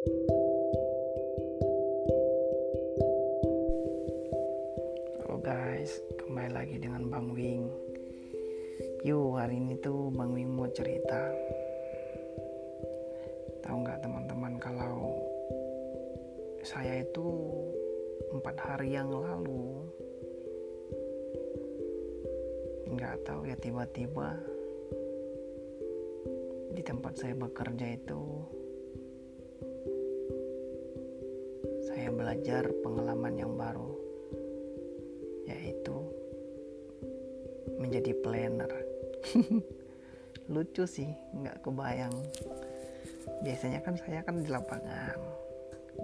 Halo guys, kembali lagi dengan Bang Wing. Yuk hari ini tuh Bang Wing mau cerita. Tahu nggak teman-teman kalau saya itu empat hari yang lalu nggak tahu ya tiba-tiba di tempat saya bekerja itu belajar pengalaman yang baru yaitu menjadi planner. Lucu sih nggak kebayang. Biasanya kan saya kan di lapangan.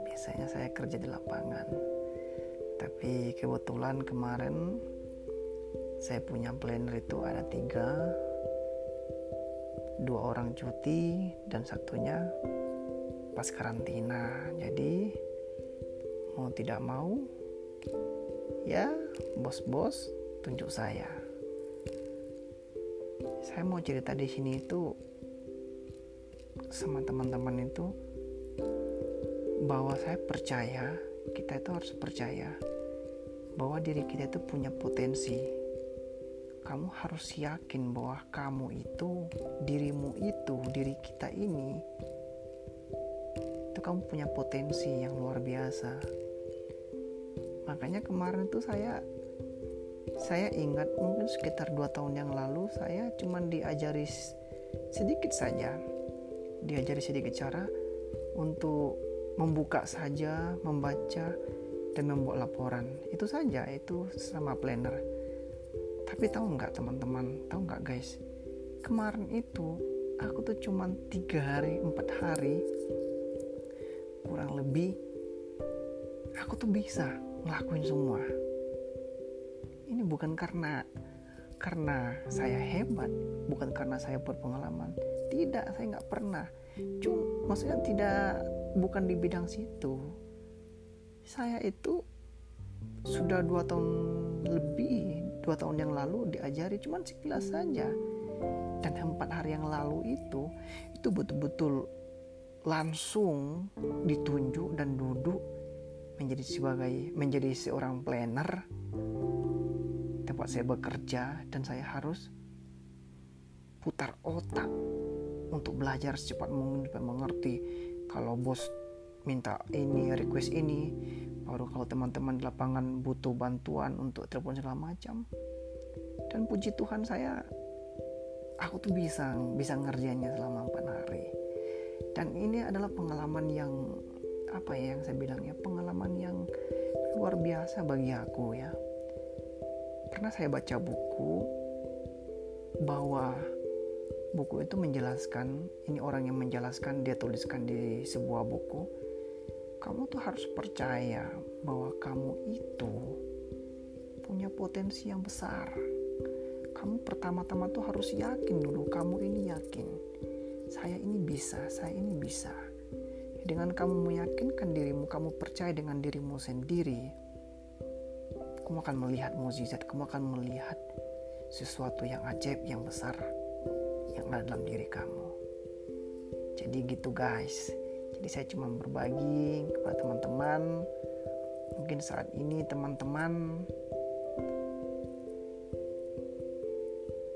Biasanya saya kerja di lapangan. Tapi kebetulan kemarin saya punya planner itu ada tiga. Dua orang cuti dan satunya pas karantina. Jadi mau tidak mau ya bos-bos tunjuk saya. Saya mau cerita di sini itu sama teman-teman itu bahwa saya percaya kita itu harus percaya bahwa diri kita itu punya potensi. Kamu harus yakin bahwa kamu itu dirimu itu diri kita ini itu kamu punya potensi yang luar biasa makanya kemarin itu saya saya ingat mungkin sekitar dua tahun yang lalu saya cuma diajari sedikit saja. Diajari sedikit cara untuk membuka saja membaca dan membuat laporan. Itu saja itu sama planner. Tapi tahu nggak teman-teman? Tahu nggak guys? Kemarin itu aku tuh cuman tiga hari empat hari kurang lebih aku tuh bisa ngelakuin semua. Ini bukan karena karena saya hebat bukan karena saya berpengalaman. Tidak saya nggak pernah. Cuma maksudnya tidak bukan di bidang situ. Saya itu sudah dua tahun lebih dua tahun yang lalu diajari cuman sekilas saja. Dan empat hari yang lalu itu itu betul-betul langsung ditunjuk dan duduk menjadi sebagai menjadi seorang planner tempat saya bekerja dan saya harus putar otak untuk belajar secepat mungkin supaya mengerti kalau bos minta ini request ini baru kalau teman-teman di lapangan butuh bantuan untuk telepon segala macam. Dan puji Tuhan saya aku tuh bisa bisa ngerjainnya selama empat hari. Dan ini adalah pengalaman yang apa ya yang saya bilang ya pengalaman yang luar biasa bagi aku ya pernah saya baca buku bahwa buku itu menjelaskan ini orang yang menjelaskan dia tuliskan di sebuah buku kamu tuh harus percaya bahwa kamu itu punya potensi yang besar. Kamu pertama-tama tuh harus yakin dulu, kamu ini yakin. Saya ini bisa, saya ini bisa. Dengan kamu meyakinkan dirimu, kamu percaya dengan dirimu sendiri, kamu akan melihat mukjizat, kamu akan melihat sesuatu yang ajaib, yang besar yang ada dalam diri kamu. Jadi gitu guys jadi saya cuma berbagi kepada teman-teman. Mungkin saat ini teman-teman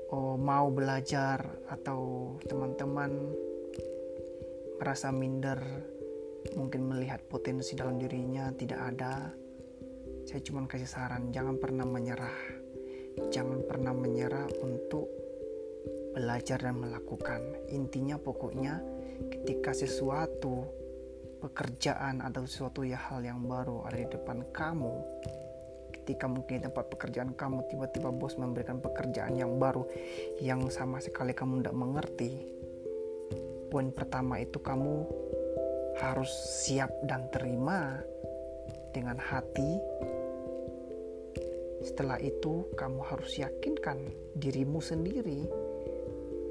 oh, mau belajar atau teman-teman merasa minder, mungkin melihat potensi dalam dirinya tidak ada. Saya cuma kasih saran, jangan pernah menyerah. Jangan pernah menyerah untuk belajar dan melakukan. Intinya pokoknya ketika sesuatu pekerjaan atau sesuatu ya hal yang baru ada di depan kamu ketika mungkin tempat pekerjaan kamu tiba-tiba bos memberikan pekerjaan yang baru yang sama sekali kamu tidak mengerti poin pertama itu kamu harus siap dan terima dengan hati setelah itu kamu harus yakinkan dirimu sendiri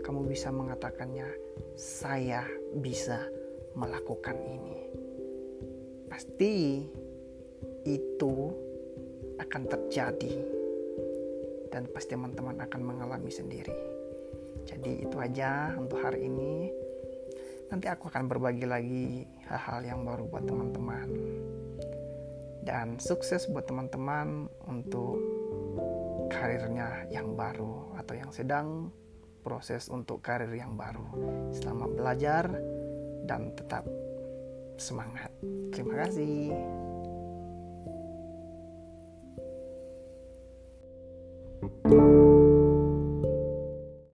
kamu bisa mengatakannya saya bisa melakukan ini. Pasti itu akan terjadi dan pasti teman-teman akan mengalami sendiri. Jadi itu aja untuk hari ini. Nanti aku akan berbagi lagi hal-hal yang baru buat teman-teman. Dan sukses buat teman-teman untuk karirnya yang baru atau yang sedang proses untuk karir yang baru. Selamat belajar dan tetap semangat. Terima kasih.